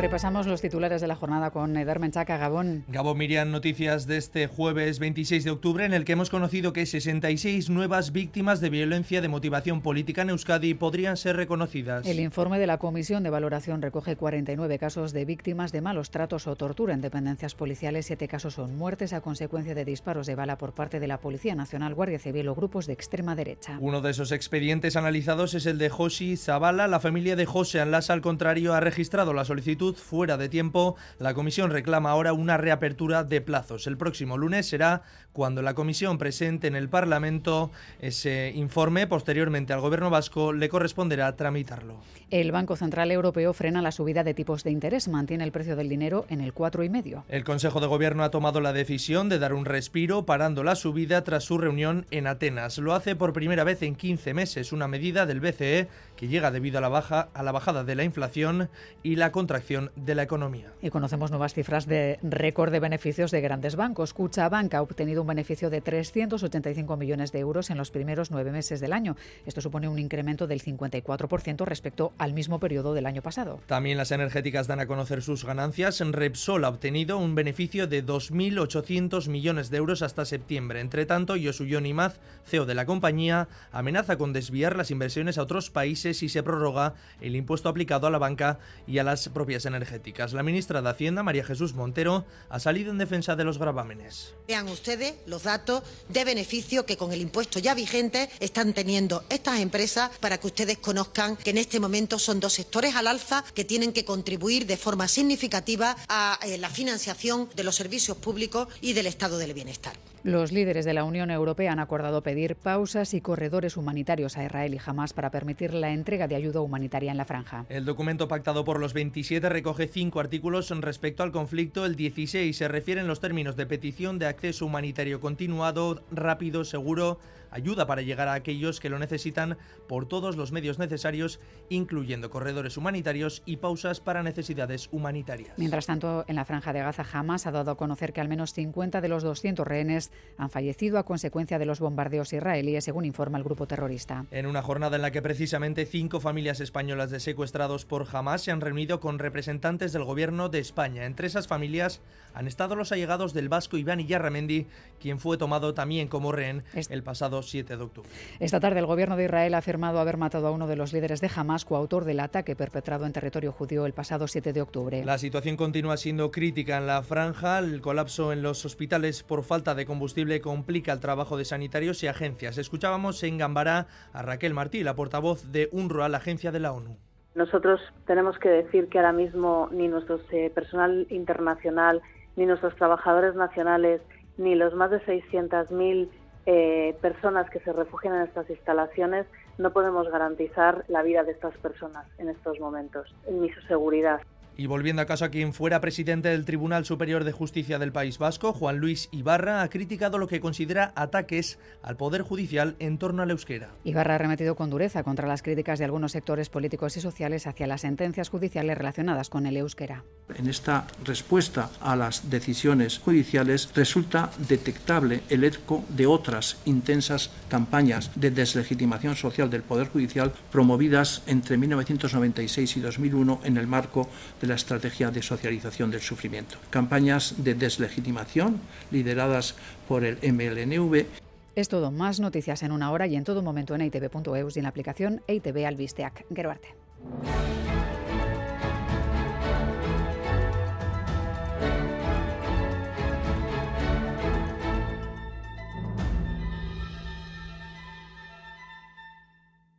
Repasamos los titulares de la jornada con Eder Menchaca, Gabón. Gabón Miriam, noticias de este jueves 26 de octubre en el que hemos conocido que 66 nuevas víctimas de violencia de motivación política en Euskadi podrían ser reconocidas. El informe de la Comisión de Valoración recoge 49 casos de víctimas de malos tratos o tortura en dependencias policiales. Siete casos son muertes a consecuencia de disparos de bala por parte de la Policía Nacional, Guardia Civil o grupos de extrema derecha. Uno de esos expedientes analizados es el de Joshi Zavala. La familia de José Anlas, al contrario, ha registrado la solicitud fuera de tiempo, la comisión reclama ahora una reapertura de plazos. El próximo lunes será cuando la comisión presente en el Parlamento ese informe. Posteriormente al Gobierno vasco le corresponderá tramitarlo. El Banco Central Europeo frena la subida de tipos de interés, mantiene el precio del dinero en el 4,5. El Consejo de Gobierno ha tomado la decisión de dar un respiro parando la subida tras su reunión en Atenas. Lo hace por primera vez en 15 meses, una medida del BCE que llega debido a la baja a la bajada de la inflación y la contracción de la economía. Y conocemos nuevas cifras de récord de beneficios de grandes bancos. Bank ha obtenido un beneficio de 385 millones de euros en los primeros nueve meses del año. Esto supone un incremento del 54% respecto al mismo periodo del año pasado. También las energéticas dan a conocer sus ganancias. Repsol ha obtenido un beneficio de 2.800 millones de euros hasta septiembre. Entre tanto, Yosuyo Nimaz, CEO de la compañía, amenaza con desviar las inversiones a otros países si se prorroga el impuesto aplicado a la banca y a las propias energéticas. La ministra de Hacienda, María Jesús Montero, ha salido en defensa de los gravámenes. Vean ustedes los datos de beneficio que con el impuesto ya vigente están teniendo estas empresas para que ustedes conozcan que en este momento son dos sectores al alza que tienen que contribuir de forma significativa a eh, la financiación de los servicios públicos y del estado del bienestar. Los líderes de la Unión Europea han acordado pedir pausas y corredores humanitarios a Israel y Hamas para permitir la entrega de ayuda humanitaria en la franja. El documento pactado por los 27 recoge cinco artículos respecto al conflicto. El 16 se refiere en los términos de petición de acceso humanitario continuado, rápido, seguro, ayuda para llegar a aquellos que lo necesitan por todos los medios necesarios, incluyendo corredores humanitarios y pausas para necesidades humanitarias. Mientras tanto, en la franja de Gaza jamás ha dado a conocer que al menos 50 de los 200 rehenes han fallecido a consecuencia de los bombardeos israelíes, según informa el grupo terrorista. En una jornada en la que precisamente cinco familias españolas de secuestrados por Hamas se han reunido con representantes del gobierno de España. Entre esas familias han estado los allegados del vasco Iván Iyarramendi, quien fue tomado también como rehén el pasado 7 de octubre. Esta tarde el gobierno de Israel ha afirmado haber matado a uno de los líderes de Hamas, coautor del ataque perpetrado en territorio judío el pasado 7 de octubre. La situación continúa siendo crítica en la franja. El colapso en los hospitales por falta de combustible complica el trabajo de sanitarios y agencias. Escuchábamos en Gambará a Raquel Martí, la portavoz de UNRWA, la agencia de la ONU. Nosotros tenemos que decir que ahora mismo ni nuestro eh, personal internacional, ni nuestros trabajadores nacionales, ni los más de 600.000 eh, personas que se refugian en estas instalaciones, no podemos garantizar la vida de estas personas en estos momentos, ni su seguridad. Y volviendo a caso a quien fuera presidente del Tribunal Superior de Justicia del País Vasco, Juan Luis Ibarra, ha criticado lo que considera ataques al Poder Judicial en torno al euskera. Ibarra ha remetido con dureza contra las críticas de algunos sectores políticos y sociales hacia las sentencias judiciales relacionadas con el euskera. En esta respuesta a las decisiones judiciales resulta detectable el eco de otras intensas campañas de deslegitimación social del Poder Judicial promovidas entre 1996 y 2001 en el marco de la estrategia de socialización del sufrimiento. Campañas de deslegitimación lideradas por el MLNV. Es todo, más noticias en una hora y en todo momento en itv.eus y en la aplicación ITV Albisteac. Geruarte.